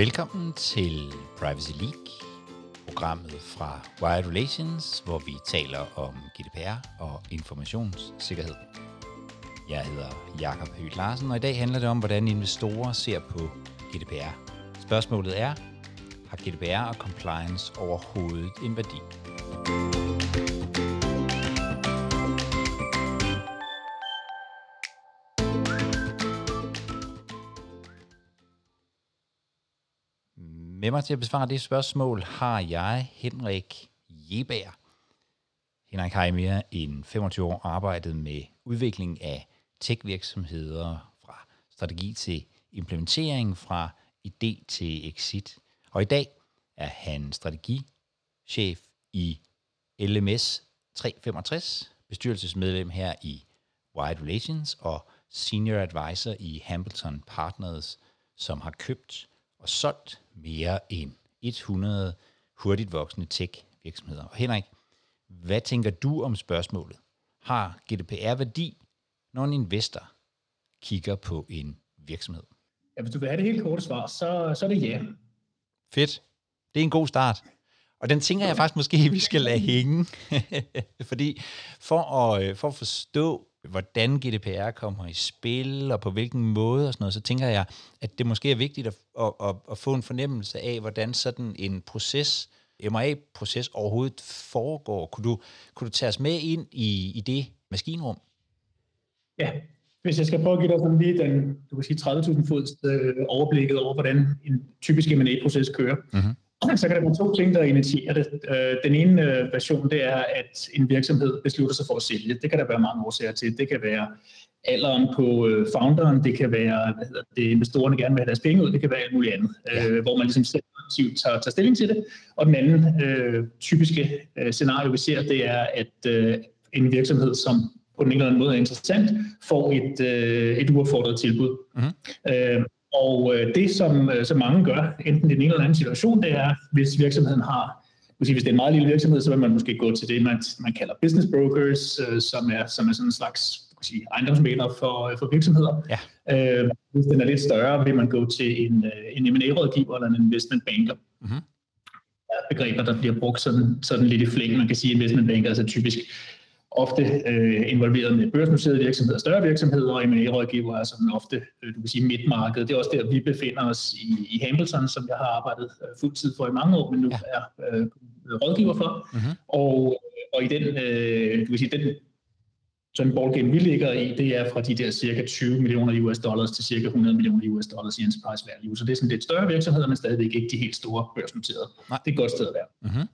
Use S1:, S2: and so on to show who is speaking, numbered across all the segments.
S1: Velkommen til Privacy League, programmet fra Wired Relations, hvor vi taler om GDPR og informationssikkerhed. Jeg hedder Jakob Høgh Larsen, og i dag handler det om, hvordan investorer ser på GDPR. Spørgsmålet er, har GDPR og compliance overhovedet en værdi? Med mig til at besvare det spørgsmål har jeg Henrik Jebær. Henrik har i mere end 25 år arbejdet med udvikling af tech-virksomheder fra strategi til implementering, fra idé til exit. Og i dag er han strategichef i LMS 365, bestyrelsesmedlem her i Wide Relations og senior advisor i Hamilton Partners, som har købt og solgt mere end 100 hurtigt voksende tech-virksomheder. Og Henrik, hvad tænker du om spørgsmålet? Har GDPR værdi, når en investor kigger på en virksomhed?
S2: Ja, hvis du vil have det helt korte svar, så, så er det ja.
S1: Fedt. Det er en god start. Og den tænker jeg faktisk måske, vi skal lade hænge. Fordi for at, øh, for at forstå, hvordan GDPR kommer i spil, og på hvilken måde og sådan noget, så tænker jeg, at det måske er vigtigt at, at, at, at få en fornemmelse af, hvordan sådan en proces, MRA-proces overhovedet foregår. Kunne du, kunne du tage os med ind i, i det maskinrum?
S2: Ja, hvis jeg skal prøve at give dig sådan lige den, du kan sige 30.000 fods øh, overblikket over, hvordan en typisk M&A-proces kører, mm-hmm så kan der være to ting, der initierer det. Øh, den ene øh, version, det er, at en virksomhed beslutter sig for at sælge. Det kan der være mange årsager til. Det kan være alderen på øh, founderen, det kan være, hvad hedder det, investorerne gerne vil have deres penge ud, det kan være alt muligt andet, ja. hvor man ligesom selv aktivt tager, tager stilling til det. Og den anden øh, typiske øh, scenario, vi ser, det er, at øh, en virksomhed, som på den ene eller anden måde er interessant, får et, øh, et uaffordret tilbud. Mm-hmm. Øh, og øh, det, som, øh, som mange gør, enten i den ene eller anden situation, det er, hvis virksomheden har, hvis det er en meget lille virksomhed, så vil man måske gå til det, man, man kalder business brokers, øh, som, er, som er sådan en slags sige, ejendomsmæler for, for virksomheder. Ja. Øh, hvis den er lidt større, vil man gå til en, en M&A-rådgiver eller en investment banker. Mm-hmm. begreber, der bliver brugt sådan, sådan lidt i flæng. Man kan sige, at investment banker er altså typisk ofte øh, involveret med børsnoterede virksomheder, større virksomheder, og M&A-rådgiver er sådan ofte, øh, du kan sige, midtmarkedet. Det er også der, vi befinder os i, i Hamilton, som jeg har arbejdet øh, fuldtid for i mange år, men nu ja. er øh, rådgiver for. Mm-hmm. Og, og i den, øh, du kan sige, den sådan ballgame, vi ligger i, det er fra de der cirka 20 millioner US dollars til cirka 100 millioner US dollars i enterprise value. Så det er sådan lidt større virksomheder, men stadigvæk ikke de helt store børsnoterede. Nej. Det er et godt sted at være. Mm-hmm.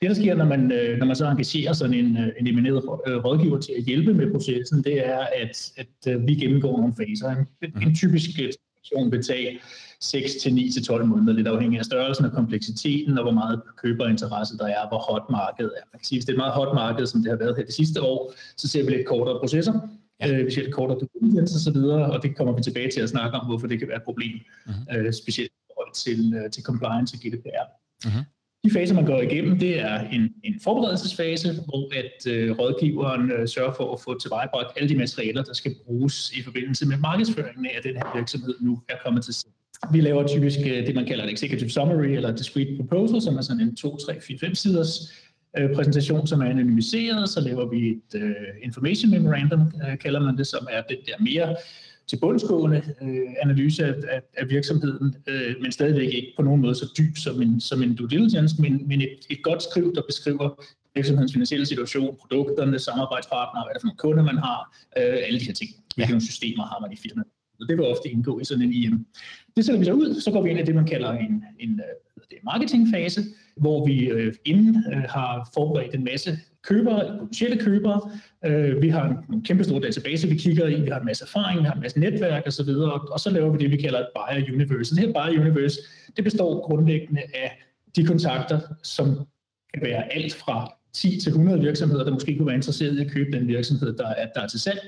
S2: Det, der sker, når man, øh, når man så engagerer sådan en, øh, en emineret øh, rådgiver til at hjælpe med processen, det er, at, at vi gennemgår nogle faser. En, en typisk situation vil tage 6 til 9 til 12 måneder, lidt afhængig af størrelsen og kompleksiteten, og hvor meget køberinteresse der er, hvor hot markedet er. Man kan sige, hvis det er et meget hot marked, som det har været her de sidste år, så ser vi lidt kortere processer, ja. ser lidt kortere så videre, og det kommer vi tilbage til at snakke om, hvorfor det kan være et problem, uh-huh. specielt i forhold til, til compliance og GDPR. Uh-huh. De faser, man går igennem, det er en, en forberedelsesfase, hvor at øh, rådgiveren øh, sørger for at få tilvejebragt alle de materialer, der skal bruges i forbindelse med markedsføringen af, at den her virksomhed nu er kommet til side. Vi laver typisk øh, det, man kalder et executive summary eller discrete proposal, som er sådan en 2, 3, 4, 5 siders øh, præsentation, som er anonymiseret. Så laver vi et øh, information memorandum, øh, kalder man det, som er det der mere til bundsgående øh, analyse af, af, af virksomheden, øh, men stadigvæk ikke på nogen måde så dyb som en, som en due diligence, men, men et, et godt skriv, der beskriver virksomhedens finansielle situation, produkterne, samarbejdspartnere, hvad er det for nogle kunder man har, øh, alle de her ting. Hvilke ja. systemer har man i firmaet. Og det vil ofte indgå i sådan en IM. Det sætter vi så ud, så går vi ind i det, man kalder en, en øh, det marketingfase, hvor vi øh, inden øh, har forberedt en masse købere, potentielle købere. Øh, vi har en kæmpe stor database, vi kigger i, vi har en masse erfaring, vi har en masse netværk osv., og, og så laver vi det, vi kalder et buyer universe. Det her buyer universe, det består grundlæggende af de kontakter, som kan være alt fra 10 til 100 virksomheder, der måske kunne være interesseret i at købe den virksomhed, der er, der er til salg.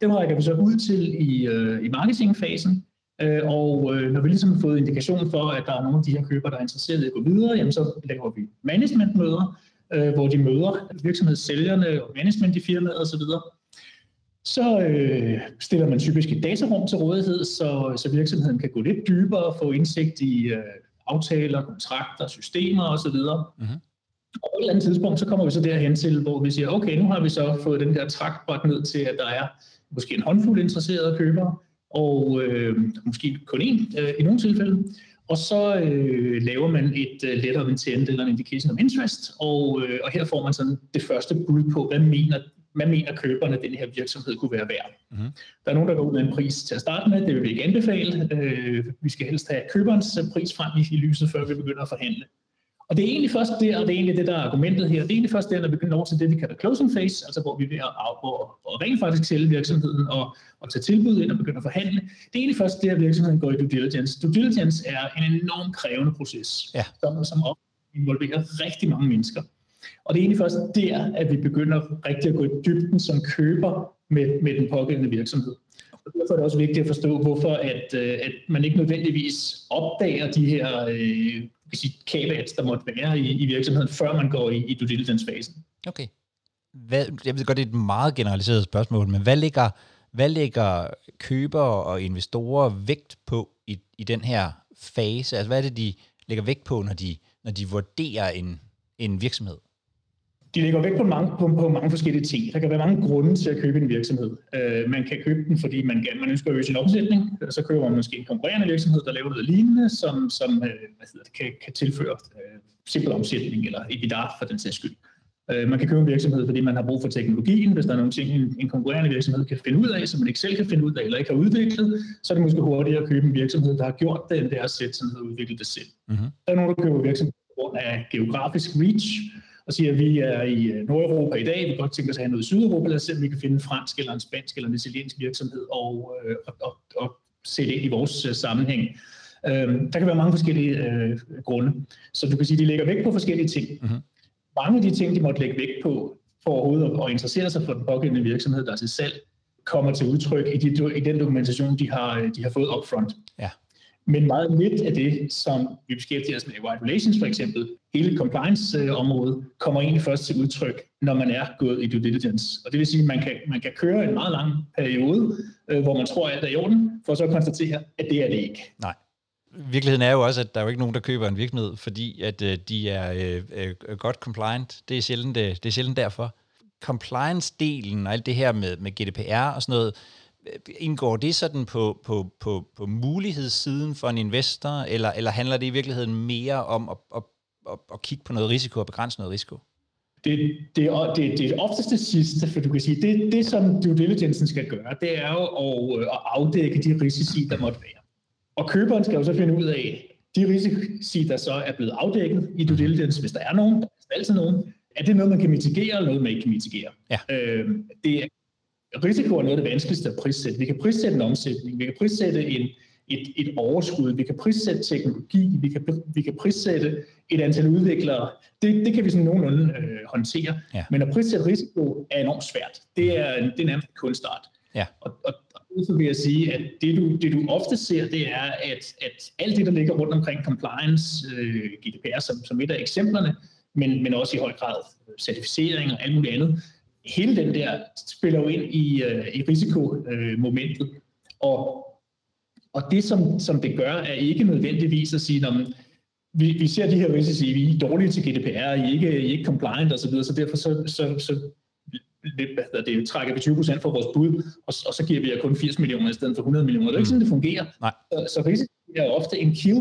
S2: Dem rækker vi så ud til i, øh, i marketingfasen, øh, og øh, når vi ligesom har fået indikation for, at der er nogle af de her købere, der er interesseret i at gå videre, jamen så laver vi managementmøder, øh, hvor de møder virksomhedssælgerne og management i firmaet osv. Så øh, stiller man typisk et datarum til rådighed, så, så virksomheden kan gå lidt dybere og få indsigt i øh, aftaler, kontrakter, systemer osv. Mm-hmm. Og på et eller andet tidspunkt, så kommer vi så derhen til, hvor vi siger, okay, nu har vi så fået den der trækbræt ned til, at der er måske en håndfuld interesserede købere, og øh, måske kun én øh, i nogle tilfælde. Og så øh, laver man et øh, letter of intent eller en indication of interest, og, øh, og her får man sådan det første bud på, hvad mener, hvad mener køberne, den her virksomhed kunne være værd. Mm-hmm. Der er nogen, der går ud med en pris til at starte med, det vil vi ikke anbefale. Øh, vi skal helst have køberens pris frem i lyset, før vi begynder at forhandle. Og det er egentlig først der, og det er egentlig det, der er argumentet her, det er egentlig først der, når vi begynder over til det, vi kalder closing phase, altså hvor vi er ved at af, og, rent faktisk sælge virksomheden og, og tage tilbud ind og begynde at forhandle. Det er egentlig først der, virksomheden går i due diligence. Due diligence er en enormt krævende proces, ja. som, som involverer rigtig mange mennesker. Og det er egentlig først der, at vi begynder rigtig at gå i dybden som køber med, med den pågældende virksomhed. Og derfor er det også vigtigt at forstå, hvorfor at, øh, at man ikke nødvendigvis opdager de her øh, caveats, der måtte være i, i virksomheden, før man går i, i due diligence-fasen.
S1: Okay. Hvad, jeg ved godt, det er et meget generaliseret spørgsmål, men hvad ligger, hvad ligger købere og investorer vægt på i, i den her fase? Altså, hvad er det, de lægger vægt på, når de, når de vurderer en, en virksomhed?
S2: De lægger vægt på mange, på, på mange forskellige ting. Der kan være mange grunde til at købe en virksomhed. Uh, man kan købe den, fordi man, man ønsker at øge sin omsætning. Så køber man måske en konkurrerende virksomhed, der laver noget lignende, som, som uh, hvad hedder det, kan, kan tilføre uh, simpel omsætning eller EBITDA for den sags skyld. Uh, man kan købe en virksomhed, fordi man har brug for teknologien. Hvis der er nogle ting, en, en konkurrerende virksomhed kan finde ud af, som man ikke selv kan finde ud af, eller ikke har udviklet, så er det måske hurtigere at købe en virksomhed, der har gjort det, end det er at sætte og udvikle det selv. Mm-hmm. Der er nogen, der køber virksomheder på grund af geografisk reach, og siger, at vi er i øh, Nordeuropa i dag, vi kan godt tænke os at have noget i Sydeuropa, lad os se, om vi kan finde en fransk eller en spansk eller en italiensk virksomhed og, øh, og, og, og sætte ind i vores øh, sammenhæng. Øhm, der kan være mange forskellige øh, grunde. Så du kan sige, at de lægger vægt på forskellige ting. Mm-hmm. Mange af de ting, de måtte lægge vægt på, for overhovedet at interessere sig for den pågældende virksomhed, der er til salg, kommer til udtryk i, de, i den dokumentation, de har, de har fået upfront. Ja. Men meget lidt af det, som vi beskæftiger os med i White Relations for eksempel, hele compliance-området, kommer egentlig først til udtryk, når man er gået i due diligence. Og det vil sige, at man kan, man kan køre en meget lang periode, øh, hvor man tror, at alt er i orden, for så at konstatere, at det er det ikke.
S1: Nej. Virkeligheden er jo også, at der er jo ikke nogen, der køber en virksomhed, fordi at øh, de er øh, øh, godt compliant. Det er, sjældent, øh, det er sjældent derfor. Compliance-delen og alt det her med, med GDPR og sådan noget, indgår det sådan på, på, på, på mulighedssiden for en investor, eller, eller handler det i virkeligheden mere om at, at, at, at kigge på noget risiko og begrænse noget risiko?
S2: Det, det, det, det er oftest det sidste, for du kan sige, det, det som due diligence skal gøre, det er jo at, at afdække de risici, der måtte være. Og køberen skal jo så finde ud af, de risici, der så er blevet afdækket i due diligence, hvis der er nogen, der er altid nogen, er det noget, man kan mitigere, eller noget, man ikke kan mitigere? Ja. Øh, det risiko er noget af det vanskeligste at prissætte. Vi kan prissætte en omsætning, vi kan prissætte en, et, et overskud, vi kan prissætte teknologi, vi kan, vi kan prissætte et antal udviklere. Det, det kan vi sådan nogenlunde øh, håndtere. Ja. Men at prissætte risiko er enormt svært. Det er, det er nærmest kunstart. Ja. Og, og, og derfor vil jeg sige, at det du, det du ofte ser, det er, at, at alt det, der ligger rundt omkring compliance, øh, GDPR som, som et af eksemplerne, men, men også i høj grad certificering og alt muligt andet, hele den der spiller jo ind i, øh, i risikomomentet. Øh, og, og det, som, som det gør, er ikke nødvendigvis at sige, at vi, vi ser de her risici, vi er dårlige til GDPR, I er ikke, I er ikke compliant osv., så, så derfor så, så, så det, det, trækker vi 20 procent fra vores bud, og, og så giver vi jer kun 80 millioner i stedet for 100 millioner. Det er ikke sådan, det fungerer. Nej. Så, så risiko er ofte en, kill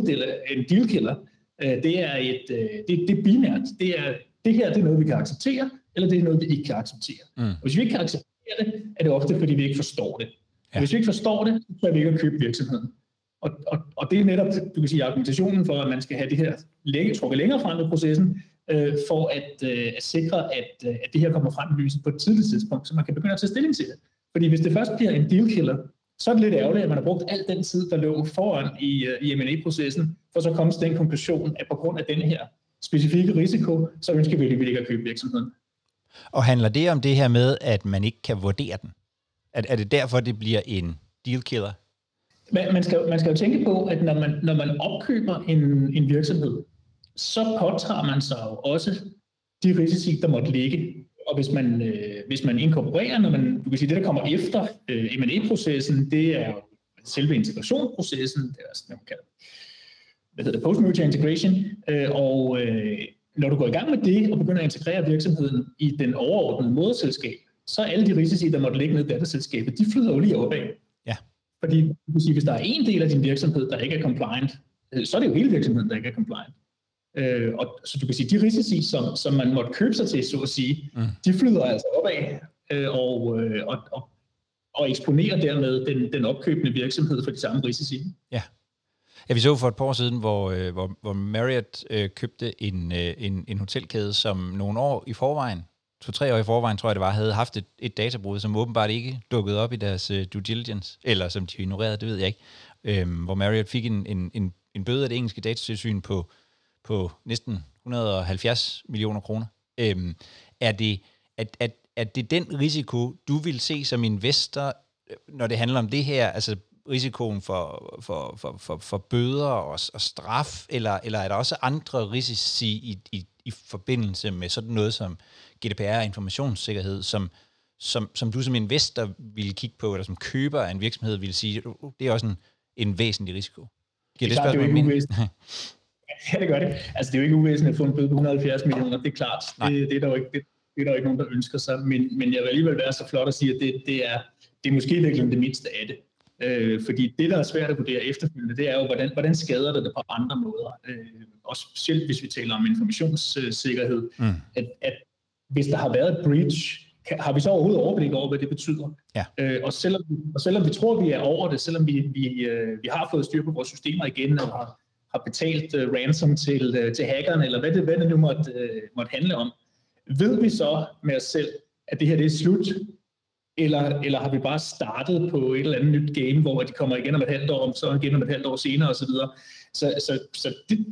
S2: en deal killer. Øh, det er et, det, det er binært. Det er, det her det er noget, vi kan acceptere, eller det er noget, vi ikke kan acceptere. Mm. Og hvis vi ikke kan acceptere det, er det ofte, fordi vi ikke forstår det. Ja. Hvis vi ikke forstår det, så er vi ikke at købe virksomheden. Og, og, og det er netop, du kan sige, argumentationen for, at man skal have det her læge, trukket længere frem i processen, øh, for at, øh, at sikre, at, øh, at det her kommer frem i lyset på et tidligt tidspunkt, så man kan begynde at tage stilling til det. Fordi hvis det først bliver en deal killer, så er det lidt ærgerligt, at man har brugt al den tid, der lå foran i, øh, i M&A-processen, for så at komme til den konklusion, at på grund af den her specifikke risiko, så ønsker vi ikke at købe virksomheden.
S1: Og handler det om det her med, at man ikke kan vurdere den? Er, er det derfor, det bliver en deal killer?
S2: Man, man, skal, man skal jo tænke på, at når man, når man opkøber en, en virksomhed, så påtager man sig jo også de risici, der måtte ligge og hvis man, øh, hvis man inkorporerer, når man, du kan sige, det der kommer efter øh, M&A-processen, det er jo selve integrationsprocessen, det er sådan, man kalder, hvad hedder det, post-merger integration, øh, og øh, når du går i gang med det og begynder at integrere virksomheden i den overordnede moderselskab, så er alle de risici, der måtte ligge ned i datterselskabet, de flyder jo lige opad.
S1: Ja.
S2: Fordi du kan sige, hvis der er en del af din virksomhed, der ikke er compliant, øh, så er det jo hele virksomheden, der ikke er compliant. Øh, og, så du kan sige, de risici, som, som man måtte købe sig til, så at sige, mm. de flyder altså opad, øh, og, øh, og, og, og eksponerer dermed den, den opkøbende virksomhed for de samme risici.
S1: Ja. Ja, vi så for et par år siden, hvor, øh, hvor, hvor Marriott øh, købte en, øh, en, en hotelkæde, som nogle år i forvejen, to-tre år i forvejen, tror jeg det var, havde haft et, et databrud, som åbenbart ikke dukkede op i deres øh, due diligence, eller som de ignorerede, det ved jeg ikke, øhm, hvor Marriott fik en, en, en, en bøde af det engelske datatilsyn på, på næsten 170 millioner kroner. Øhm, er, det, at, at, at det den risiko, du vil se som investor, øh, når det handler om det her, altså risikoen for, for, for, for, for bøder og, og straf, eller, eller er der også andre risici i, i, i forbindelse med sådan noget som GDPR og informationssikkerhed, som, som, som du som investor ville kigge på, eller som køber af en virksomhed ville sige, det er også en, en væsentlig risiko?
S2: Giver det, det, klart, det er jo ikke Ja, det gør det. Altså, det er jo ikke uvæsentligt at få en bøde på 170 millioner, det er klart. Det, det, er der jo ikke, det, det er der jo ikke nogen, der ønsker sig. Men, men jeg vil alligevel være så flot at sige, at det, det, er, det er måske virkelig det mindste af det. Øh, fordi det, der er svært at vurdere efterfølgende, det er jo, hvordan, hvordan skader det det på andre måder. Øh, og specielt hvis vi taler om informationssikkerhed. Mm. At, at hvis der har været et breach, kan, har vi så overhovedet overblik over, hvad det betyder?
S1: Ja.
S2: Øh, og, selvom, og selvom vi tror, vi er over det, selvom vi, vi, øh, vi har fået styr på vores systemer igen, og har, har betalt uh, ransom til, uh, til hackerne, eller hvad det, hvad det nu måtte, uh, måtte handle om, ved vi så med os selv, at det her det er slut, eller, eller har vi bare startet på et eller andet nyt game, hvor de kommer igen om et halvt år, så igen om et halvt år senere osv. Så, så, så, så det,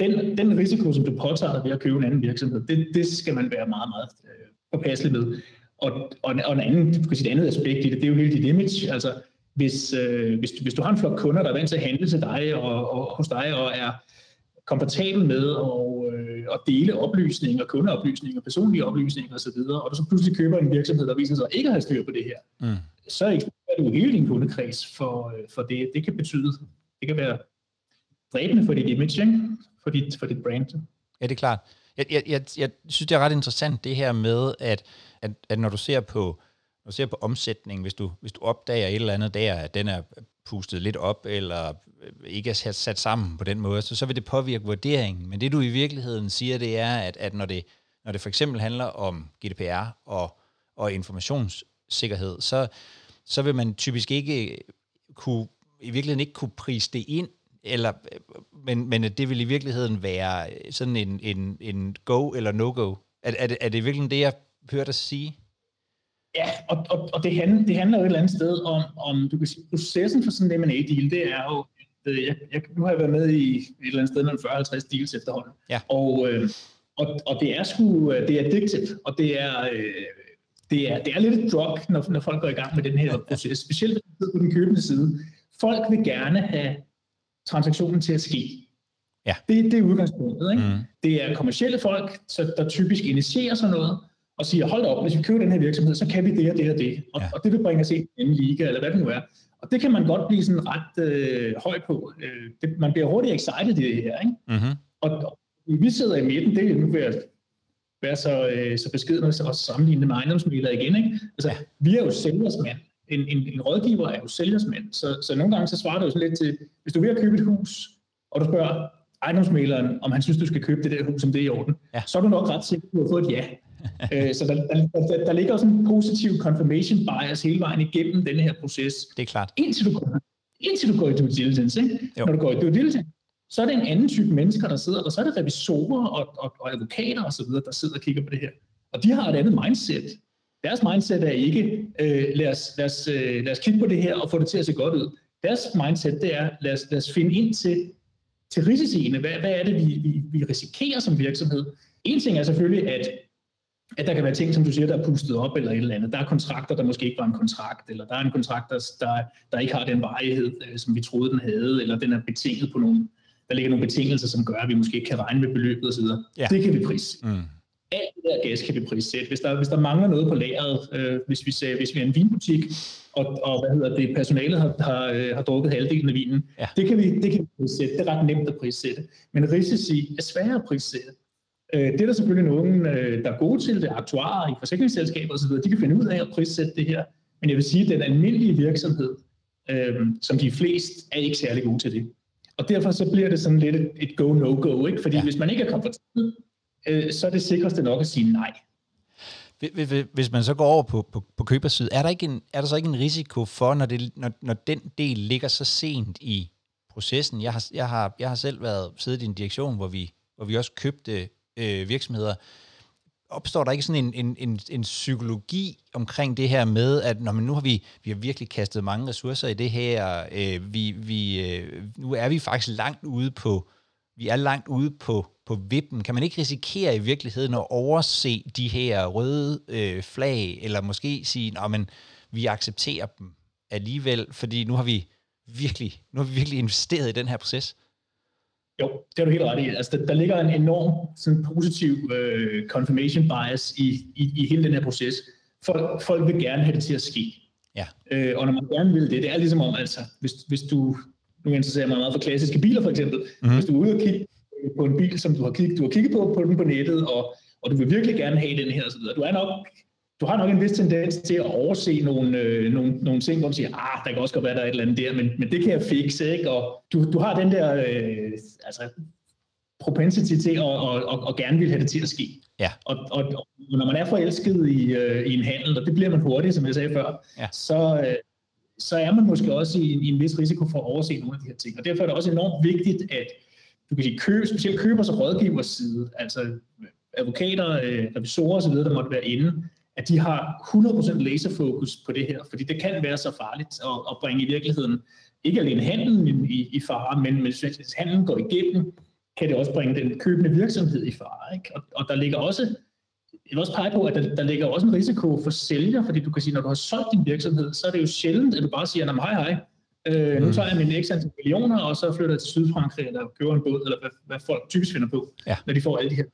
S2: den, den risiko, som du påtager dig ved at købe en anden virksomhed, det, det skal man være meget, meget øh, påpasselig med. Og, og, og en anden, kan sige, et andet aspekt i det, det er jo hele dit image. Altså, hvis, øh, hvis, hvis du har en flok kunder, der er vant til at handle til dig og, og hos dig, og er komfortabel med at, øh, at dele oplysninger, kundeoplysninger, personlige oplysninger osv., og du så pludselig køber en virksomhed, der viser sig ikke at have styr på det her, mm. så er du hele din kundekreds for, øh, for det. Det kan betyde, det kan være dræbende for dit image, ikke? For, dit, for dit brand.
S1: Ja, det er klart. Jeg, jeg, jeg, jeg synes, det er ret interessant det her med, at, at, at når du ser på når du ser på omsætning, hvis du, hvis du opdager et eller andet der, at den er pustet lidt op, eller øh, ikke er sat sammen på den måde, så, så vil det påvirke vurderingen. Men det du i virkeligheden siger, det er, at, at når, det, når det for eksempel handler om GDPR og, og informationssikkerhed, så, så vil man typisk ikke øh, kunne, i virkeligheden ikke kunne prise det ind, eller, øh, men, men det vil i virkeligheden være sådan en, en, en go eller no-go. Er, er, det, er det virkelig det, jeg hørte dig sige?
S2: Ja, og, og, og det, handler, det handler jo et eller andet sted om, om du kan sige, processen for sådan en M&A-deal, det er jo, øh, jeg, jeg, nu har jeg været med i et eller andet sted mellem 40-50 deals efterhånden,
S1: ja.
S2: og, øh, og, og det er sgu, øh, det er addictive, og det er, øh, det er, det er lidt et drug, når, når folk går i gang med den her proces, specielt på den købende side. Folk vil gerne have transaktionen til at ske.
S1: Ja.
S2: Det, det er udgangspunktet. Ikke? Mm. Det er kommersielle folk, så der typisk initierer sådan noget, og siger, hold op, hvis vi køber den her virksomhed, så kan vi det og det og det. Og, ja. og det vil bringe os ind i en liga, eller hvad det nu er. Og det kan man godt blive sådan ret øh, høj på. Øh, det, man bliver hurtigt excited i det her. Ikke?
S1: Mm-hmm.
S2: Og, og vi sidder i midten, det er nu ved at være så, øh, så beskeden og sammenligne med ejendomsmidler igen. Ikke? Altså, ja. Vi er jo sælgersmand. En, en, en rådgiver er jo sælgersmand. Så, så nogle gange så svarer det jo sådan lidt til, hvis du vil at købe et hus, og du spørger ejendomsmæleren, om han synes, du skal købe det der hus, som det er i orden, ja. så er du nok ret sikker på at få et ja. Øh, så der, der, der, der ligger også en positiv confirmation bias hele vejen igennem denne her proces.
S1: Det er klart.
S2: Indtil du går, indtil du går i due diligence. Ikke? Når du går i due diligence, så er det en anden type mennesker, der sidder, og så er det revisorer og, og, og advokater osv., der sidder og kigger på det her. Og de har et andet mindset. Deres mindset er ikke, øh, lad, os, lad, os, øh, lad os kigge på det her og få det til at se godt ud. Deres mindset, det er, lad os, lad os finde ind til, til risiciene. Hvad, hvad er det, vi, vi, vi risikerer som virksomhed? En ting er selvfølgelig, at at der kan være ting, som du siger, der er pustet op eller et eller andet. Der er kontrakter, der måske ikke var en kontrakt, eller der er en kontrakt, der, der, der ikke har den varighed, øh, som vi troede, den havde, eller den er betinget på nogle, der ligger nogle betingelser, som gør, at vi måske ikke kan regne med beløbet osv. Ja. Det kan vi prise. Mm. alt det der gas kan vi prissætte. Hvis der, hvis der mangler noget på lageret, øh, hvis, vi ser, hvis vi er en vinbutik, og, og hvad hedder det, personalet har, har, øh, har drukket halvdelen af vinen, ja. det, kan vi, det kan vi prissætte. Det er ret nemt at prissætte. Men risici er svære at prissætte. Øh, det er der selvfølgelig nogen, øh, der er gode til det, aktuarer i forsikringsselskaber osv., de kan finde ud af at prissætte det her. Men jeg vil sige, at den almindelige virksomhed, øh, som de fleste, er ikke særlig gode til det. Og derfor så bliver det sådan lidt et go-no-go, ikke? Fordi ja. hvis man ikke er komfortabel, øh, så er det sikreste nok at sige nej.
S1: Hvis man så går over på, på, på købersiden, er der, ikke en, er der så ikke en risiko for, når, det, når, når den del ligger så sent i processen? Jeg har, jeg har, jeg har selv været siddet i en direktion, hvor vi, hvor vi også købte øh, virksomheder, opstår der ikke sådan en, en, en, en psykologi omkring det her med, at når man nu har vi, vi har virkelig kastet mange ressourcer i det her, øh, vi, vi, øh, nu er vi faktisk langt ude på, vi er langt ude på, på vippen. Kan man ikke risikere i virkeligheden at overse de her røde øh, flag, eller måske sige, at vi accepterer dem alligevel, fordi nu har vi virkelig, nu har vi virkelig investeret i den her proces?
S2: Jo, det er du helt ret i. Altså, der, der ligger en enorm sådan, positiv uh, confirmation bias i, i, i hele den her proces. Folk, folk vil gerne have det til at ske. Ja. Uh, og når man gerne vil det, det er ligesom om, altså, hvis, hvis du, nu interesserer mig meget for klassiske biler for eksempel, mm-hmm. hvis du er ude og kigge på en bil, som du har kigget, du har kigget på, på den på nettet, og, og du vil virkelig gerne have den her, og så videre. du er nok du har nok en vis tendens til at overse nogle, øh, nogle, nogle ting, hvor du siger, ah, der kan også godt være, der er et eller andet der, men, men det kan jeg fikse, ikke? Og du, du har den der øh, altså, propensity til at, og, og, og gerne vil have det til at ske. Ja. Og, og, og når man er forelsket i, øh, i en handel, og det bliver man hurtigt, som jeg sagde før, ja. så, øh, så er man måske også i, i en vis risiko for at overse nogle af de her ting. Og derfor er det også enormt vigtigt, at du kan sige, køb, specielt købers og rådgivers side, altså advokater, øh, revisorer osv., der måtte være inde, at de har 100% laserfokus på det her, fordi det kan være så farligt at, at bringe i virkeligheden ikke alene handlen i, i fare, men hvis handlen går igennem, kan det også bringe den købende virksomhed i fare. Ikke? Og, og der ligger også, jeg vil også pege på, at der, der ligger også en risiko for sælger, fordi du kan sige, når du har solgt din virksomhed, så er det jo sjældent, at du bare siger, hej hej, øh, nu mm. tager jeg mine x antal millioner, og så flytter jeg til Sydfrankrig, eller køber en båd, eller hvad, hvad folk typisk finder på, ja. når de får alle de her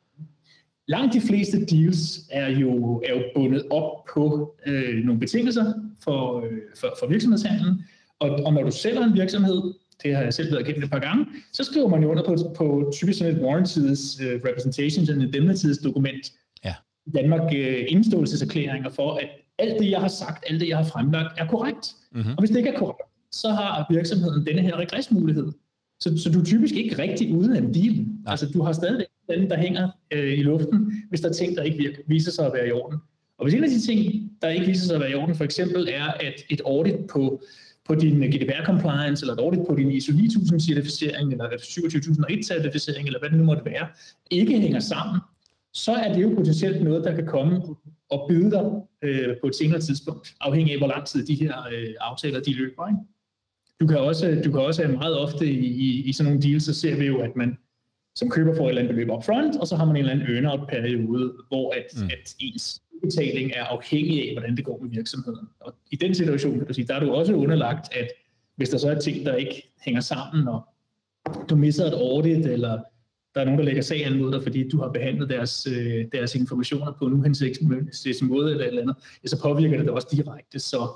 S2: langt de fleste deals er jo, er jo bundet op på øh, nogle betingelser for, øh, for, for virksomhedshandlen. Og, og når du sælger en virksomhed, det har jeg selv været kendt et par gange, så skriver man jo under på, på typisk sådan et warranties uh, representation, sådan et indemnitidsdokument. Ja. I Danmark uh, indståelseserklæringer for, at alt det, jeg har sagt, alt det, jeg har fremlagt, er korrekt. Mm-hmm. Og hvis det ikke er korrekt, så har virksomheden denne her regressmulighed. Så, så du er typisk ikke rigtig ude af en deal. Altså, du har stadig den, der hænger øh, i luften, hvis der er ting, der ikke virker, viser sig at være i orden. Og hvis en af de ting, der ikke viser sig at være i orden, for eksempel er, at et audit på, på din GDPR-compliance, eller et audit på din ISO 9000-certificering, eller 27001-certificering, eller hvad det nu måtte være, ikke hænger sammen, så er det jo potentielt noget, der kan komme og byde dig øh, på et senere tidspunkt, afhængig af, hvor lang tid de her øh, aftaler de løber. Ikke? Du kan også, du kan også meget ofte i, i, i sådan nogle deals, så ser vi jo, at man som køber får et eller andet beløb upfront, og så har man en eller anden earn-out-periode, hvor at, mm. at ens betaling er afhængig af, hvordan det går med virksomheden. Og i den situation, kan du sige, der er du også underlagt, at hvis der så er ting, der ikke hænger sammen, og du misser et audit, eller der er nogen, der lægger sagen mod dig, fordi du har behandlet deres, øh, deres informationer på en uhensigtsmæssig måde eller et eller andet, ja, så påvirker det dig også direkte. Så,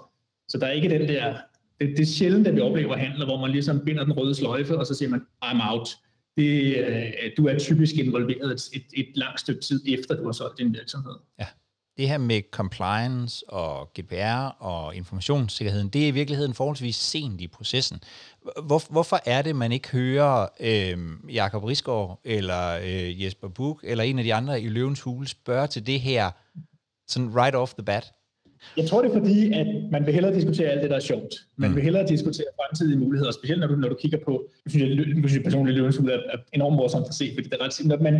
S2: så der er ikke den der det, det er sjældent, at vi oplever handler, hvor man ligesom binder den røde sløjfe, og så siger man, I'm out. Det, øh, du er typisk involveret et, et, et langt stykke tid efter, du har solgt din virksomhed.
S1: Ja. Det her med compliance og GDPR og informationssikkerheden, det er i virkeligheden forholdsvis sent i processen. Hvor, hvorfor er det, man ikke hører øh, Jakob Risgaard eller øh, Jesper Buch eller en af de andre i Løvens Hule spørge til det her sådan right off the bat?
S2: Jeg tror, det er fordi, at man vil hellere diskutere alt det, der er sjovt. Man mm. vil hellere diskutere fremtidige muligheder, specielt når du, når du kigger på, jeg synes, jeg, jeg synes personligt, løbens ud er, er enormt morsomt at se, fordi det er ret simpelt. Men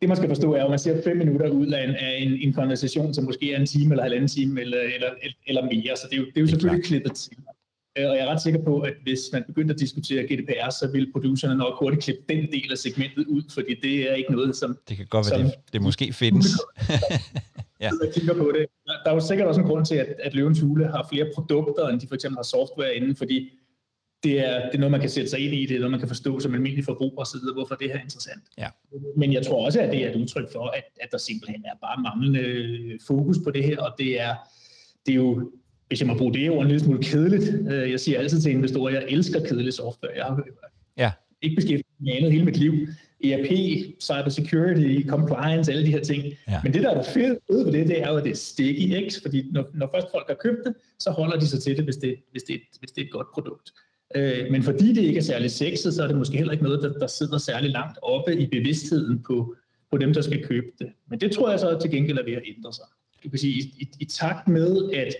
S2: det, man skal forstå, er, at man ser fem minutter ud af en, af en, en konversation, som måske er en time eller halvanden time eller, eller, eller mere. Så det er jo, det er jo selvfølgelig klippet til. Øh, og jeg er ret sikker på, at hvis man begyndte at diskutere GDPR, så vil producerne nok hurtigt klippe den del af segmentet ud, fordi det er ikke noget, som...
S1: Det kan godt være, som, det, det måske findes.
S2: ja. jeg kigger på det. Der er jo sikkert også en grund til, at, at Løvens Hule har flere produkter, end de for eksempel har software inden, fordi det er, det er noget, man kan sætte sig ind i, det er noget, man kan forstå som almindelig forbruger osv., hvorfor det her er interessant.
S1: Ja.
S2: Men jeg tror også, at det er et udtryk for, at, at der simpelthen er bare manglende fokus på det her, og det er, det er jo, hvis jeg må bruge det ord, en lille smule kedeligt. Øh, jeg siger altid til investorer, jeg elsker kedelig software. Jeg har
S1: ja.
S2: ikke beskæftiget med andet hele mit liv. ERP, cybersecurity, compliance, alle de her ting. Ja. Men det, der er det fede ved det, det er jo, at det er sticky, ikke? Fordi når, når først folk har købt det, så holder de sig til det, hvis det, hvis det, hvis det er et godt produkt. Øh, men fordi det ikke er særlig sexet, så er det måske heller ikke noget, der, der sidder særlig langt oppe i bevidstheden på, på dem, der skal købe det. Men det tror jeg så til gengæld er ved at ændre sig. Du kan sige, i, i, i takt med, at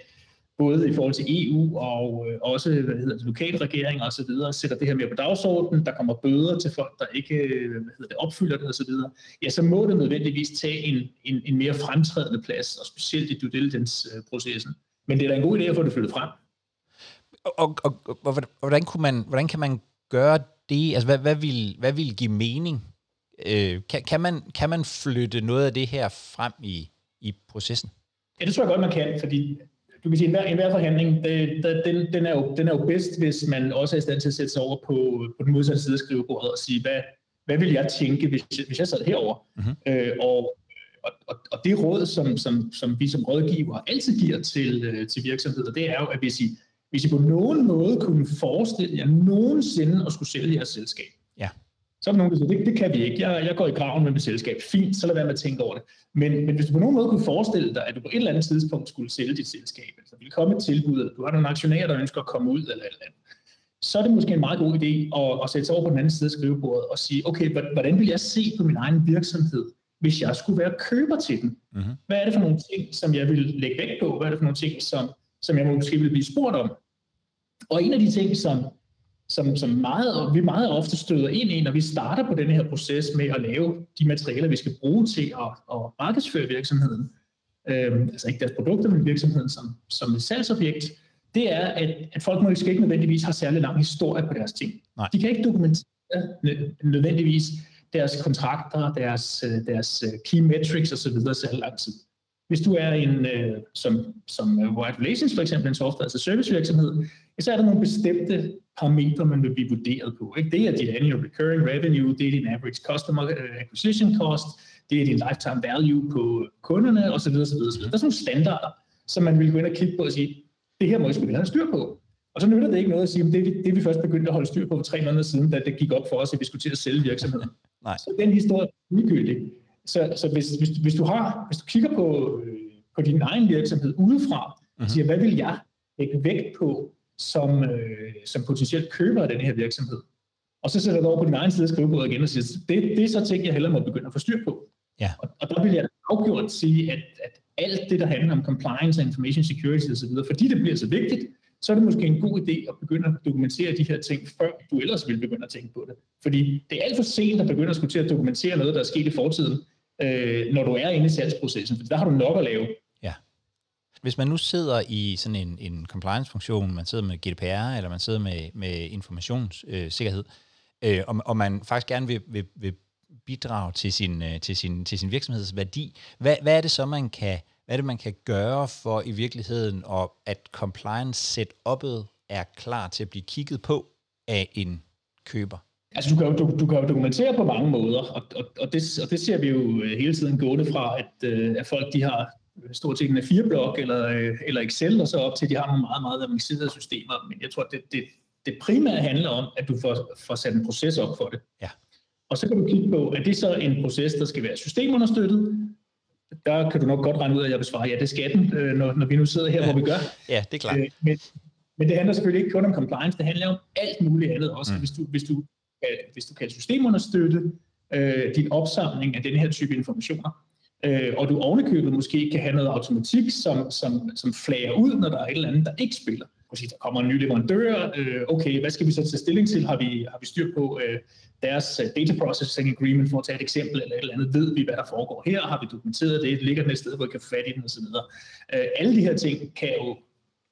S2: både i forhold til EU og øh, også hvad hedder det, lokale regeringer og så videre, sætter det her mere på dagsordenen, der kommer bøder til folk, der ikke øh, hvad hedder det, opfylder det og så videre, ja, så må det nødvendigvis tage en, en, en mere fremtrædende plads, og specielt i due diligence-processen. Men det er da en god idé at få det flyttet frem.
S1: Og, og, og, og hvordan, kunne man, hvordan kan man gøre det? Altså, hvad, hvad, vil, hvad vil give mening? Øh, kan, kan, man, kan man flytte noget af det her frem i, i processen?
S2: Ja, det tror jeg godt, man kan, fordi du kan sige, at enhver, forhandling, det, det, den, den, er jo, den er jo bedst, hvis man også er i stand til at sætte sig over på, på den modsatte side af skrivebordet og sige, hvad, hvad vil jeg tænke, hvis, hvis jeg sad herover? Mm-hmm. Øh, og, og, og det råd, som, som, som vi som rådgiver altid giver til, øh, til virksomheder, det er jo, at hvis I, hvis I på nogen måde kunne forestille jer nogensinde at skulle sælge jeres selskab. Så er der nogen, der siger, det, det kan vi ikke. Jeg, jeg går i graven med mit selskab. Fint, så lad være med at tænke over det. Men, men hvis du på nogen måde kunne forestille dig, at du på et eller andet tidspunkt skulle sælge dit selskab, altså vil komme et tilbud, eller du har nogle aktionærer, der ønsker at komme ud, eller eller andet, så er det måske en meget god idé at, at sætte sig over på den anden side af skrivebordet og sige, okay, hvordan vil jeg se på min egen virksomhed, hvis jeg skulle være køber til den? Mm-hmm. Hvad er det for nogle ting, som jeg vil lægge vægt på? Hvad er det for nogle ting, som, som jeg måske vil blive spurgt om? Og en af de ting, som, som, som meget, vi meget ofte støder ind i, når vi starter på den her proces med at lave de materialer, vi skal bruge til at, at markedsføre virksomheden, øh, altså ikke deres produkter, men virksomheden som, som et salgsobjekt, det er, at, at folk måske ikke nødvendigvis har særlig lang historie på deres ting.
S1: Nej.
S2: De kan ikke dokumentere nødvendigvis deres kontrakter, deres, øh, deres øh, key metrics osv. særlig lang tid. Hvis du er en, øh, som, som White Relations for eksempel, en software, altså service virksomhed, så er der nogle bestemte parametre, man vil blive vurderet på. Ikke? Det er dit annual recurring revenue, det er din average customer øh, acquisition cost, det er din lifetime value på kunderne osv. osv., osv. Der er sådan nogle standarder, som man vil gå ind og kigge på og sige, det her må I skulle have styr på. Og så nytter det ikke noget at sige, at det, det vi først begyndte at holde styr på for tre måneder siden, da det gik op for os, at vi skulle til at sælge virksomheden.
S1: Nej.
S2: Så den historie er ligegyldig. Så, så hvis, hvis, hvis, du har, hvis du kigger på, øh, på din egen virksomhed udefra, mm-hmm. og siger, hvad vil jeg lægge vægt på som, øh, som potentielt køber af den her virksomhed. Og så sætter du over på din egen side af skrivebordet igen og siger, det, det er så ting, jeg hellere må begynde at få styr på.
S1: Ja.
S2: Og, og der vil jeg afgjort sige, at, at alt det, der handler om compliance og information security osv., fordi det bliver så vigtigt, så er det måske en god idé at begynde at dokumentere de her ting, før du ellers vil begynde at tænke på det. Fordi det er alt for sent at begynde at skulle til at dokumentere noget, der er sket i fortiden, øh, når du er inde i salgsprocessen, for der har du nok at lave.
S1: Hvis man nu sidder i sådan en, en compliance-funktion, man sidder med GDPR, eller man sidder med, med informationssikkerhed, øh, og, og man faktisk gerne vil, vil, vil bidrage til sin, øh, til, sin, til sin virksomhedsværdi, hvad, hvad er det så, man kan, hvad er det, man kan gøre for i virkeligheden, og at compliance-setup'et er klar til at blive kigget på af en køber?
S2: Altså, du kan, jo, du, du kan jo dokumentere på mange måder, og, og, og, det, og det ser vi jo øh, hele tiden gående fra, at, øh, at folk de har stort set en A4-blok eller, øh, eller Excel, og så op til, at de har nogle meget, meget avancerede systemer. Men jeg tror, det, det, det primære handler om, at du får, får sat en proces op for det.
S1: Ja.
S2: Og så kan du kigge på, at det så en proces, der skal være systemunderstøttet. Der kan du nok godt regne ud, at jeg vil svare, ja, det skal den, øh, når, når vi nu sidder her, ja. hvor vi gør.
S1: Ja, det er klart. Øh,
S2: men, men det handler selvfølgelig ikke kun om compliance, det handler om alt muligt andet også. Mm. Hvis, du, hvis, du, hvis du kan systemunderstøtte øh, din opsamling af den her type informationer, øh, og du ovenikøbet måske kan have noget automatik, som, som, som flager ud, når der er et eller andet, der ikke spiller. Måske der kommer en ny leverandør, øh, okay, hvad skal vi så tage stilling til? Har vi, har vi styr på øh, deres uh, data processing agreement, for at tage et eksempel, eller et eller andet, ved vi, hvad der foregår her? Har vi dokumenteret det? Ligger den et sted, hvor vi kan få fat i den, osv.? Øh, alle de her ting kan jo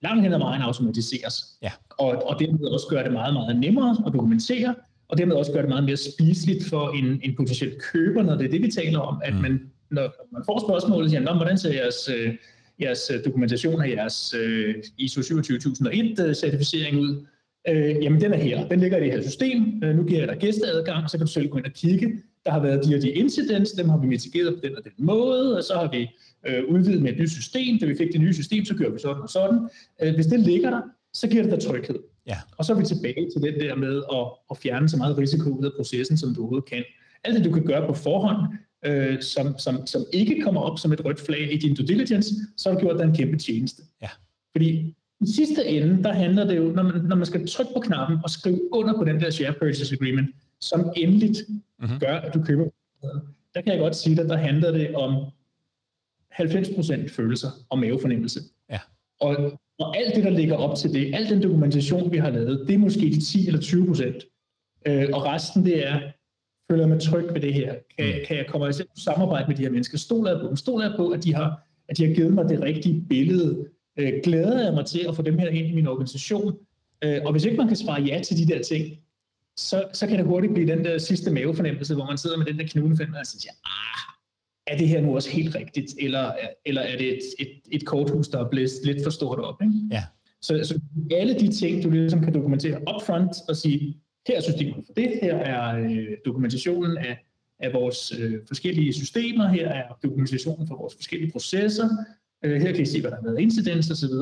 S2: langt hen ad vejen automatiseres.
S1: Ja.
S2: Og, og dermed også gøre det meget, meget nemmere at dokumentere, og dermed også gøre det meget mere spiseligt for en, en potentiel køber, når det er det, vi taler om, at mm. man når man får spørgsmålet, siger, hvordan ser jeres, øh, jeres øh, dokumentation af jeres øh, ISO 27001-certificering ud? Øh, jamen, den er her. Den ligger i det her system. Øh, nu giver jeg dig gæsteadgang, så kan du selv gå ind og kigge. Der har været de og de incidents, dem har vi mitigeret på den og den måde, og så har vi øh, udvidet med et nyt system. Da vi fik det nye system, så gør vi sådan og sådan. Øh, hvis det ligger der, så giver det dig tryghed.
S1: Ja.
S2: Og så er vi tilbage til den der med at, at fjerne så meget risiko ud af processen, som du overhovedet kan. Alt det, du kan gøre på forhånd, øh, som, som, som ikke kommer op som et rødt flag i din due diligence, så har du gjort dig en kæmpe tjeneste.
S1: Ja.
S2: Fordi i sidste ende, der handler det jo, når man, når man skal trykke på knappen og skrive under på den der share purchase agreement, som endeligt mm-hmm. gør, at du køber, der kan jeg godt sige at der handler det om 90% følelser og mavefornemmelse.
S1: Ja.
S2: Og, og alt det, der ligger op til det, al den dokumentation, vi har lavet, det er måske de 10 eller 20 procent. Øh, og resten, det er, føler jeg mig tryg ved det her? Kan, mm. kan jeg komme til samarbejde med de her mennesker? Stoler jeg på dem? Stoler jeg på, at de har, at de har givet mig det rigtige billede? Øh, glæder jeg mig til at få dem her ind i min organisation? Øh, og hvis ikke man kan svare ja til de der ting, så, så kan det hurtigt blive den der sidste mavefornemmelse, hvor man sidder med den der knudefælde og siger, ah, er det her nu også helt rigtigt, eller, eller er det et, et, et korthus, der er blevet lidt for stort op? Ikke?
S1: Ja.
S2: Så, så alle de ting, du ligesom kan dokumentere upfront og sige, her er systemet for det, her er øh, dokumentationen af, af vores øh, forskellige systemer, her er dokumentationen for vores forskellige processer, øh, her kan I se, hvad der har været incidents osv.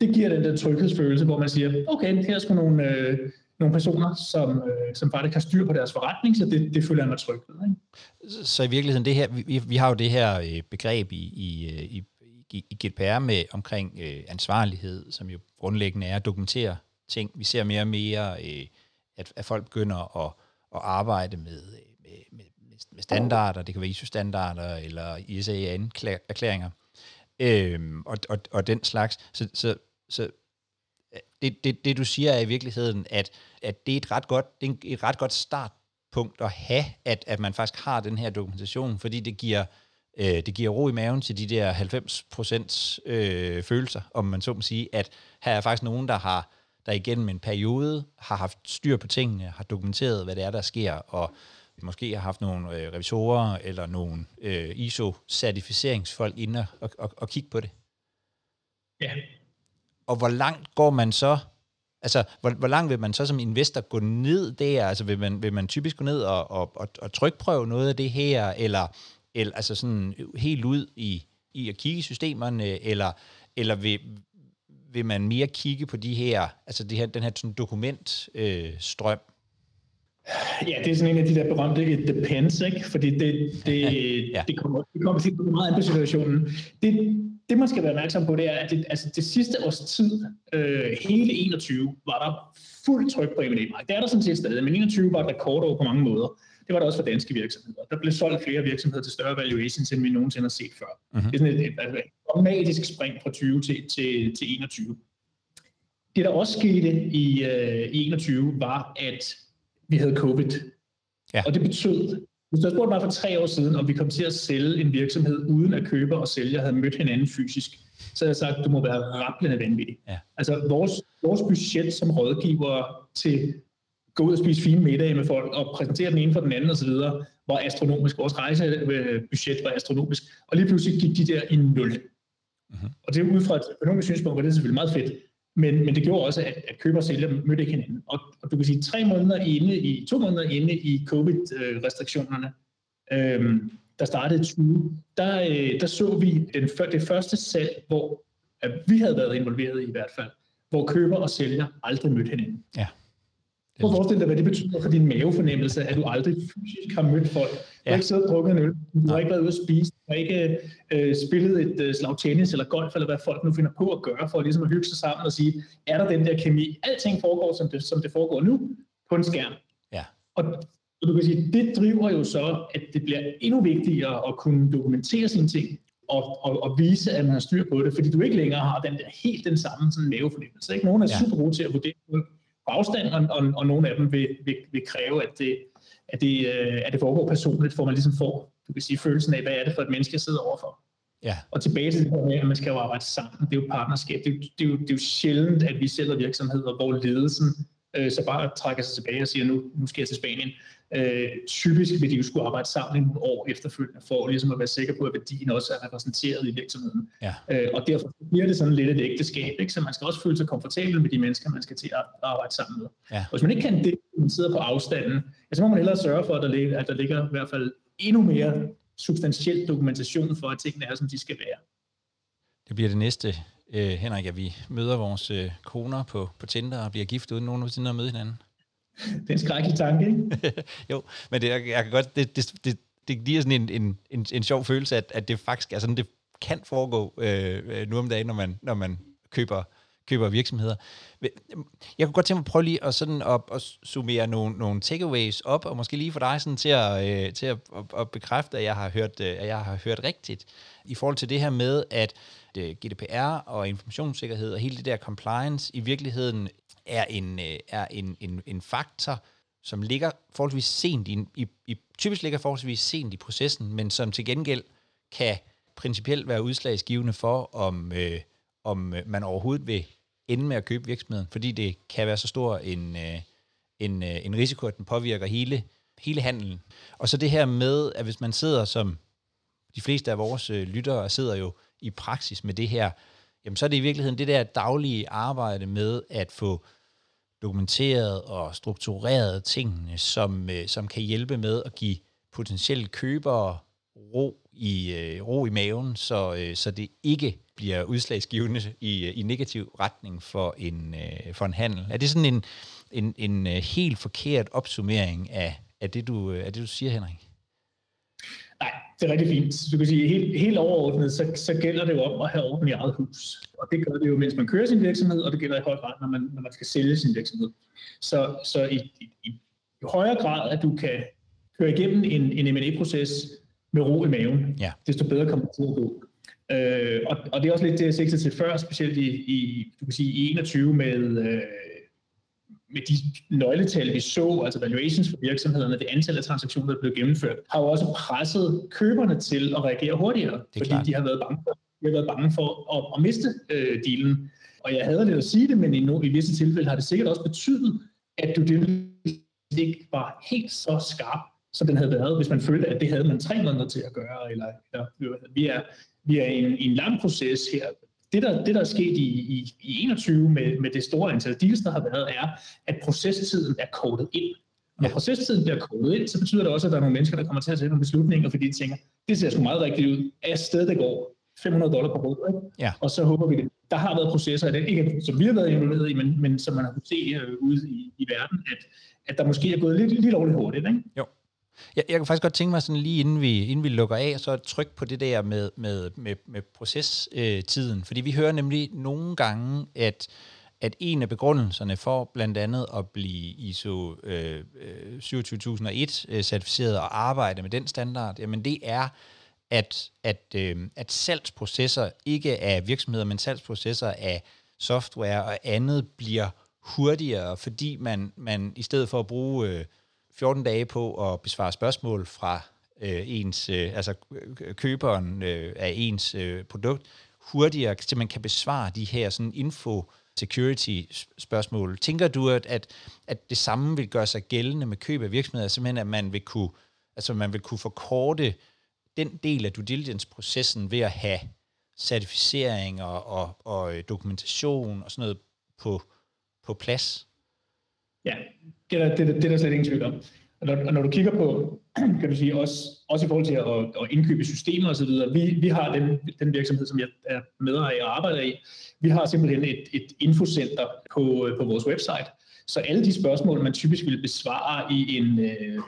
S2: Det giver den der tryghedsfølelse, hvor man siger, okay, her er sgu nogle, øh, nogle personer, som, øh, som faktisk har styr på deres forretning, så det, det føler jeg mig tryg ved. Ikke?
S1: Så i virkeligheden, det her, vi, vi har jo det her øh, begreb i, i, øh, i, i, i GDPR med omkring øh, ansvarlighed, som jo grundlæggende er at dokumentere ting. Vi ser mere og mere, øh, at, at folk begynder at, at arbejde med, med, med, med standarder, det kan være ISO-standarder eller ISA-erklæringer, øhm, og, og, og den slags. Så, så, så øh, det, det, det du siger er i virkeligheden, at, at det er et ret godt, det er et ret godt startpunkt at have, at, at man faktisk har den her dokumentation, fordi det giver, øh, det giver ro i maven til de der 90% øh, følelser, om man så må sige, at her er faktisk nogen, der har der igennem en periode har haft styr på tingene, har dokumenteret, hvad det er, der sker, og måske har haft nogle øh, revisorer eller nogle øh, ISO-certificeringsfolk inde og, og, og kigge på det.
S2: Ja,
S1: og hvor langt går man så? Altså, hvor, hvor langt vil man så som investor gå ned der? Altså, vil man, vil man typisk gå ned og, og, og, og trykprøve noget af det her, eller, eller altså sådan helt ud i, i at kigge i systemerne, eller, eller vil, vil man mere kigge på de her, altså det her, den her sådan dokumentstrøm? Øh?
S2: Ja, det er sådan en af de der berømte it depends, ikke? Fordi det, det, ja. det kommer, det kommer til meget an på situationen. Det, det, man skal være opmærksom på, det er, at det, altså det sidste års tid, øh, hele 21, var der fuldt tryk på M&A markedet. Det er der sådan set stadig, men 21 var et rekordår på mange måder. Det var der også for danske virksomheder. Der blev solgt flere virksomheder til større valuations, end vi nogensinde har set før. Uh-huh. Det er sådan et, et, et dramatisk spring fra 20 til, til, til 21. Det, der også skete i, øh, i 21, var, at vi havde covid. Ja. Og det betød, hvis du havde spurgt mig for tre år siden, om vi kom til at sælge en virksomhed, uden at køber og sælger havde mødt hinanden fysisk, så havde jeg sagt, at du må være rappelende vanvittig. Ja. Altså vores, vores budget som rådgiver til gå ud og spise fine middage med folk og præsentere den ene for den anden osv., var astronomisk. Vores rejsebudget var astronomisk. Og lige pludselig gik de der i nul. Uh-huh. Og det er ud fra et økonomisk synspunkt, og det er selvfølgelig meget fedt. Men, men det gjorde også, at, at køber og sælger mødte ikke hinanden. Og, og du kan sige, tre måneder inde i, to måneder inde i covid-restriktionerne, øhm, der startede 20, der, øh, der så vi den, det første salg, hvor at vi havde været involveret i, i hvert fald, hvor køber og sælger aldrig mødte hinanden.
S1: Ja.
S2: Prøv at forestille dig, hvad det betyder for din mavefornemmelse, at du aldrig fysisk har mødt folk. Du ja. har ikke siddet og drukket en øl, du har ikke været ude at spise, du har ikke øh, spillet et øh, slag tennis eller golf, eller hvad folk nu finder på at gøre, for ligesom at hygge sig sammen og sige, er der den der kemi? Alting foregår, som det, som det foregår nu, på en skærm.
S1: Ja.
S2: Og, og du kan sige, det driver jo så, at det bliver endnu vigtigere at kunne dokumentere sine ting, og, og, og vise, at man har styr på det, fordi du ikke længere har den der helt den samme sådan mavefornemmelse. Ikke? Nogen er ja. super gode til at vurdere på afstand, og, og, og nogle af dem vil, vil, vil kræve, at det, at, det, øh, at det foregår personligt, hvor man ligesom får du kan sige, følelsen af, hvad er det for et menneske, jeg sidder overfor.
S1: Ja.
S2: Og tilbage til det her med, at man skal jo arbejde sammen. Det er jo partnerskab. Det er, det, er jo, det er jo sjældent, at vi sælger virksomheder, hvor ledelsen øh, så bare trækker sig tilbage og siger, nu, nu skal jeg til Spanien. Øh, typisk vil de jo skulle arbejde sammen nogle år efterfølgende, for ligesom at være sikker på, at værdien også er repræsenteret i virksomheden.
S1: Ja.
S2: Øh, og derfor bliver det sådan lidt et ægteskab, ikke? så man skal også føle sig komfortabel med de mennesker, man skal til at arbejde sammen med.
S1: Ja.
S2: Hvis man ikke kan det, man sidder på afstanden, så må man hellere sørge for, at der ligger, at der ligger i hvert fald endnu mere substantiel dokumentation for, at tingene er, som de skal være.
S1: Det bliver det næste, øh, Henrik, at vi møder vores øh, koner på, på Tinder og bliver gift uden nogensinde at møde hinanden.
S2: Det er en skrækkelig tanke, ikke?
S1: jo, men det, jeg, jeg kan godt, det, det, det, det giver sådan en, en, en, en sjov følelse, at, at det faktisk er sådan, det kan foregå øh, nu om dagen, når man, når man køber, køber virksomheder. Jeg kunne godt tænke mig at prøve lige at, sådan at, at summere nogle, nogle takeaways op, og måske lige for dig sådan til at, øh, til at, at, at bekræfte, at jeg, har hørt, øh, at jeg har hørt rigtigt i forhold til det her med, at øh, GDPR og informationssikkerhed og hele det der compliance i virkeligheden er en, øh, er en, en, en faktor, som ligger forholdsvis sent i, i, i, typisk ligger forholdsvis sent i processen, men som til gengæld kan principielt være udslagsgivende for, om, øh, om øh, man overhovedet vil ende med at købe virksomheden, fordi det kan være så stor en, øh, en, øh, en risiko, at den påvirker hele, hele handelen. Og så det her med, at hvis man sidder som de fleste af vores øh, lyttere sidder jo i praksis med det her, jamen så er det i virkeligheden det der daglige arbejde med at få dokumenteret og struktureret tingene, som, øh, som kan hjælpe med at give potentielle købere ro i, øh, ro i maven, så, øh, så det ikke bliver udslagsgivende i, øh, i negativ retning for en, øh, for en handel. Er det sådan en, en, en øh, helt forkert opsummering af, af, det, du, øh, af det, du siger, Henrik?
S2: Nej, det er rigtig fint. Du kan sige, helt, helt overordnet, så, så gælder det jo om at have orden i eget hus. Og det gør det jo, mens man kører sin virksomhed, og det gælder i høj grad, når man, når man skal sælge sin virksomhed. Så, så i, i, i højere grad, at du kan køre igennem en, en M&A-proces med ro i maven,
S1: ja.
S2: desto bedre kommer det til at gå. Øh, og, og det er også lidt det, jeg sigter til før, specielt i, i, du kan sige, i 21 med, øh, med de nøgletal, vi så, altså valuations for virksomhederne, det antal af transaktioner, der blev gennemført, har jo også presset køberne til at reagere hurtigere, fordi klart. de har været bange for, de har været bange for at, at miste øh, dealen. Og jeg havde lidt at sige det, men i, no, i visse tilfælde har det sikkert også betydet, at du ikke var helt så skarp, som den havde været, hvis man følte, at det havde man tre måneder til at gøre. Eller, eller vi er, vi er i en, i en lang proces her det, der, det, der er sket i, i, i 21 med, med det store antal deals, der har været, er, at procestiden er kodet ind. Og når procestiden bliver kodet ind, så betyder det også, at der er nogle mennesker, der kommer til at tage nogle beslutninger, fordi de tænker, det ser sgu meget rigtigt ud. Er sted, det går 500 dollar på råd,
S1: Ja.
S2: Og så håber vi det. Der har været processer, det, ikke som vi har været involveret i, men, men som man har kunnet se uh, ude i, i verden, at, at der måske er gået lidt, lidt lovligt hurtigt. Ikke?
S1: Jo. Jeg, jeg kan faktisk godt tænke mig sådan lige inden vi, inden vi lukker af, så tryk på det der med, med, med, med procestiden. Øh, fordi vi hører nemlig nogle gange, at, at en af begrundelserne for blandt andet at blive ISO øh, øh 27001 øh, certificeret og arbejde med den standard, jamen det er, at, at, øh, at salgsprocesser ikke af virksomheder, men salgsprocesser af software og andet bliver hurtigere, fordi man, man i stedet for at bruge øh, 14 dage på at besvare spørgsmål fra øh, ens, øh, altså køberen øh, af ens øh, produkt, hurtigere, så man kan besvare de her sådan info security spørgsmål. Tænker du, at, at, at det samme vil gøre sig gældende med køb af virksomheder, simpelthen at man vil kunne, altså man vil kunne forkorte den del af due diligence-processen ved at have certificering og, og, og øh, dokumentation og sådan noget på, på plads?
S2: Ja, det er, det, det er der slet ingen tvivl om. Og når, og når du kigger på, kan du sige, også, også i forhold til at, at indkøbe systemer osv., vi, vi har den, den virksomhed, som jeg er medejer og arbejder i, vi har simpelthen et, et infocenter på, på vores website, så alle de spørgsmål, man typisk vil besvare i en, øh,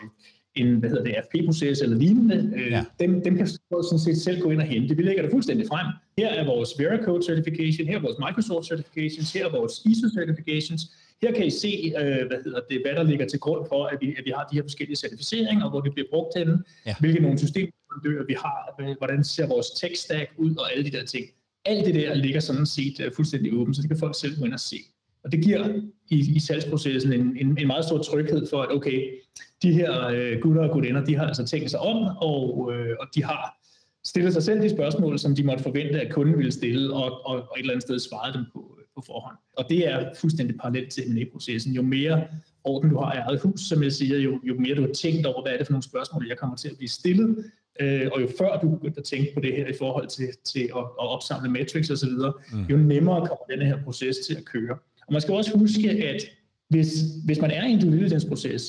S2: en hvad hedder det, FP-proces eller lignende, øh, ja. dem, dem kan du sådan set selv gå ind og hente. Vi lægger det fuldstændig frem. Her er vores Veracode certification, her er vores Microsoft certifications, her er vores ISO certifications, her kan I se, øh, hvad, hedder det, hvad der ligger til grund for, at vi, at vi har de her forskellige certificeringer, hvor de bliver brugt til ja. hvilke nogle systemleverandører vi har, hvordan ser vores tech stack ud og alle de der ting. Alt det der ligger sådan set uh, fuldstændig åbent, så det kan folk selv gå ind og se. Og det giver i, i salgsprocessen en, en, en meget stor tryghed for, at okay, de her øh, gutter og gutinder, de har altså tænkt sig om, og, øh, og de har stillet sig selv de spørgsmål, som de måtte forvente, at kunden ville stille, og, og, og et eller andet sted svaret dem på, på forhånd. Og det er fuldstændig parallelt til M&A-processen. Jo mere orden du har i eget hus, som jeg siger, jo, jo mere du har tænkt over, hvad er det for nogle spørgsmål, jeg kommer til at blive stillet, øh, og jo før du begynder at tænke på det her i forhold til, til at, at opsamle metrics osv., mm. jo nemmere kommer denne her proces til at køre. Og man skal også huske, at hvis, hvis man er i en due diligence-proces,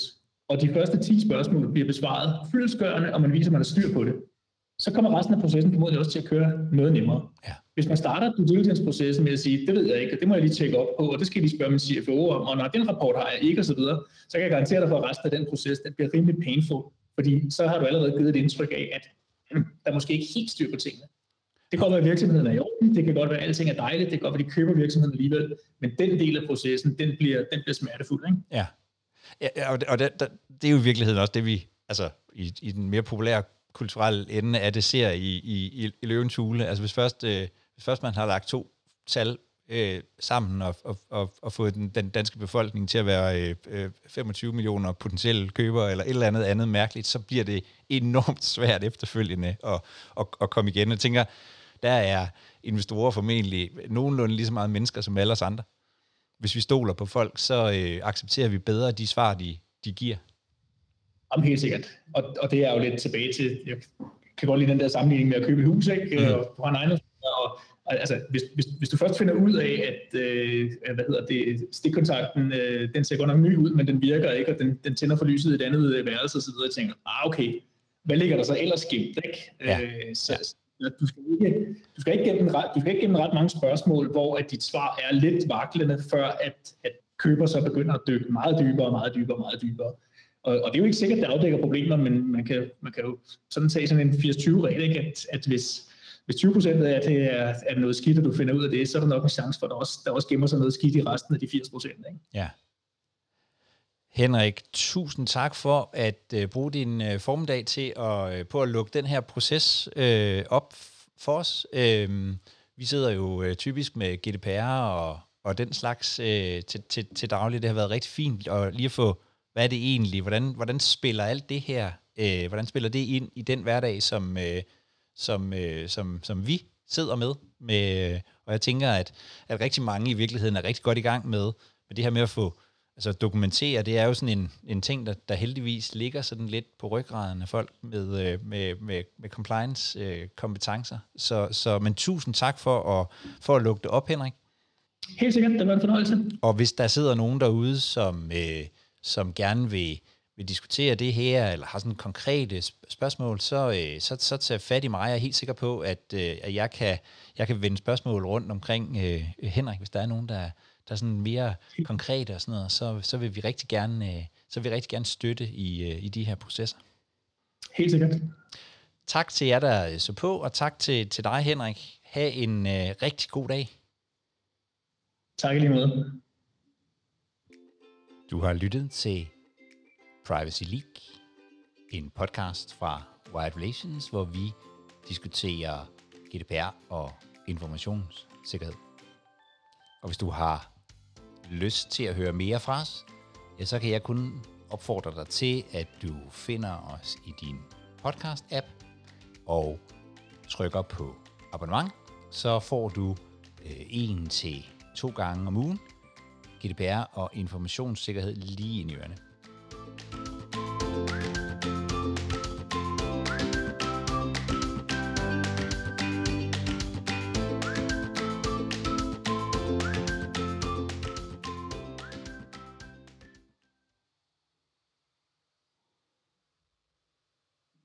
S2: og de første 10 spørgsmål bliver besvaret fyldesgørende, og man viser, at man har styr på det, så kommer resten af processen formodentlig også til at køre noget nemmere. Ja. Hvis man starter due diligence-processen med at sige, det ved jeg ikke, og det må jeg lige tjekke op på, og det skal jeg lige spørge min CFO om, og når den rapport har jeg ikke, osv., så, videre, så kan jeg garantere dig for, at resten af den proces, den bliver rimelig painful, fordi så har du allerede givet et indtryk af, at hmm, der måske ikke helt styr på tingene. Det kan godt være, at virksomheden er i orden, det kan godt være, at alting er dejligt, det kan godt være, at de køber virksomheden alligevel, men den del af processen, den bliver, den bliver smertefuld. Ikke?
S1: Ja. ja, og, det, og det, det er jo i virkeligheden også det, vi, altså i, i den mere populære kulturelle ende af det ser i, i, i, i løvens hule. Altså hvis først, øh, hvis først man har lagt to tal øh, sammen og, og, og, og fået den, den danske befolkning til at være øh, 25 øh, millioner potentielle købere eller et eller andet andet mærkeligt, så bliver det enormt svært efterfølgende at, at, at komme igen. Jeg tænker, der er investorer formentlig nogenlunde lige så meget mennesker som alle os andre. Hvis vi stoler på folk, så øh, accepterer vi bedre de svar, de, de giver.
S2: Jamen helt sikkert. Og, og det er jo lidt tilbage til, jeg kan godt lide den der sammenligning med at købe et hus, ikke? Mm. Og du har en egen og altså, hvis, hvis, hvis du først finder ud af, at øh, hvad hedder det, stikkontakten, øh, den ser godt nok ny ud, men den virker ikke, og den, den tænder for lyset i et andet værelse osv., og tænker, ah okay, hvad ligger der så ellers gemt, ikke? Ja. Øh, så, du skal ikke, du skal ikke gennem ret, du skal ikke gennem ret mange spørgsmål, hvor at dit svar er lidt vaklende, før at, at køber så begynder at dykke meget dybere, meget dybere, meget dybere. Og, og det er jo ikke sikkert, at det afdækker problemer, men man kan, man kan jo sådan tage sådan en 80-20-regel, ikke? At, at hvis, hvis 20 procent af det er, er noget skidt, og du finder ud af det, så er der nok en chance for, at der også, der også gemmer sig noget skidt i resten af de 80 procent.
S1: Ja. Henrik, tusind tak for at øh, bruge din øh, formiddag til at, øh, på at lukke den her proces øh, op for os. Øh, vi sidder jo øh, typisk med GDPR og, og den slags øh, til, til, til daglig. Det har været rigtig fint at lige at få, hvad er det egentlig? Hvordan, hvordan spiller alt det her, Øh, hvordan spiller det ind i den hverdag, som, Øh, som, uh, som, som vi sidder med? med og jeg tænker, at, at rigtig mange i virkeligheden er rigtig godt i gang med, med det her med at få altså dokumentere, det er jo sådan en, en ting, der, der heldigvis ligger sådan lidt på ryggraden af folk med, øh, med, med, med compliance-kompetencer. Øh, så, så, men tusind tak for at, for at lukke det op, Henrik.
S2: Helt sikkert, det var en fornøjelse.
S1: Og hvis der sidder nogen derude, som, øh, som gerne vil, vil diskutere det her, eller har sådan konkrete spørgsmål, så, øh, så, så tag fat i mig. Jeg er helt sikker på, at, øh, at jeg, kan, jeg kan vende spørgsmål rundt omkring øh, Henrik, hvis der er nogen, der, der er sådan mere konkrete og sådan noget, så, så vil vi rigtig gerne, øh, så vil vi rigtig gerne støtte i, øh, i de her processer.
S2: Helt sikkert.
S1: Tak til jer, der så på, og tak til, til dig, Henrik. Ha' en uh, rigtig god dag.
S2: Tak lige måde.
S1: Du har lyttet til Privacy League, en podcast fra Wired Relations, hvor vi diskuterer GDPR og informationssikkerhed. Og hvis du har lyst til at høre mere fra os, ja, så kan jeg kun opfordre dig til, at du finder os i din podcast-app og trykker på abonnement, så får du øh, en til to gange om ugen GDPR og informationssikkerhed lige i ørene.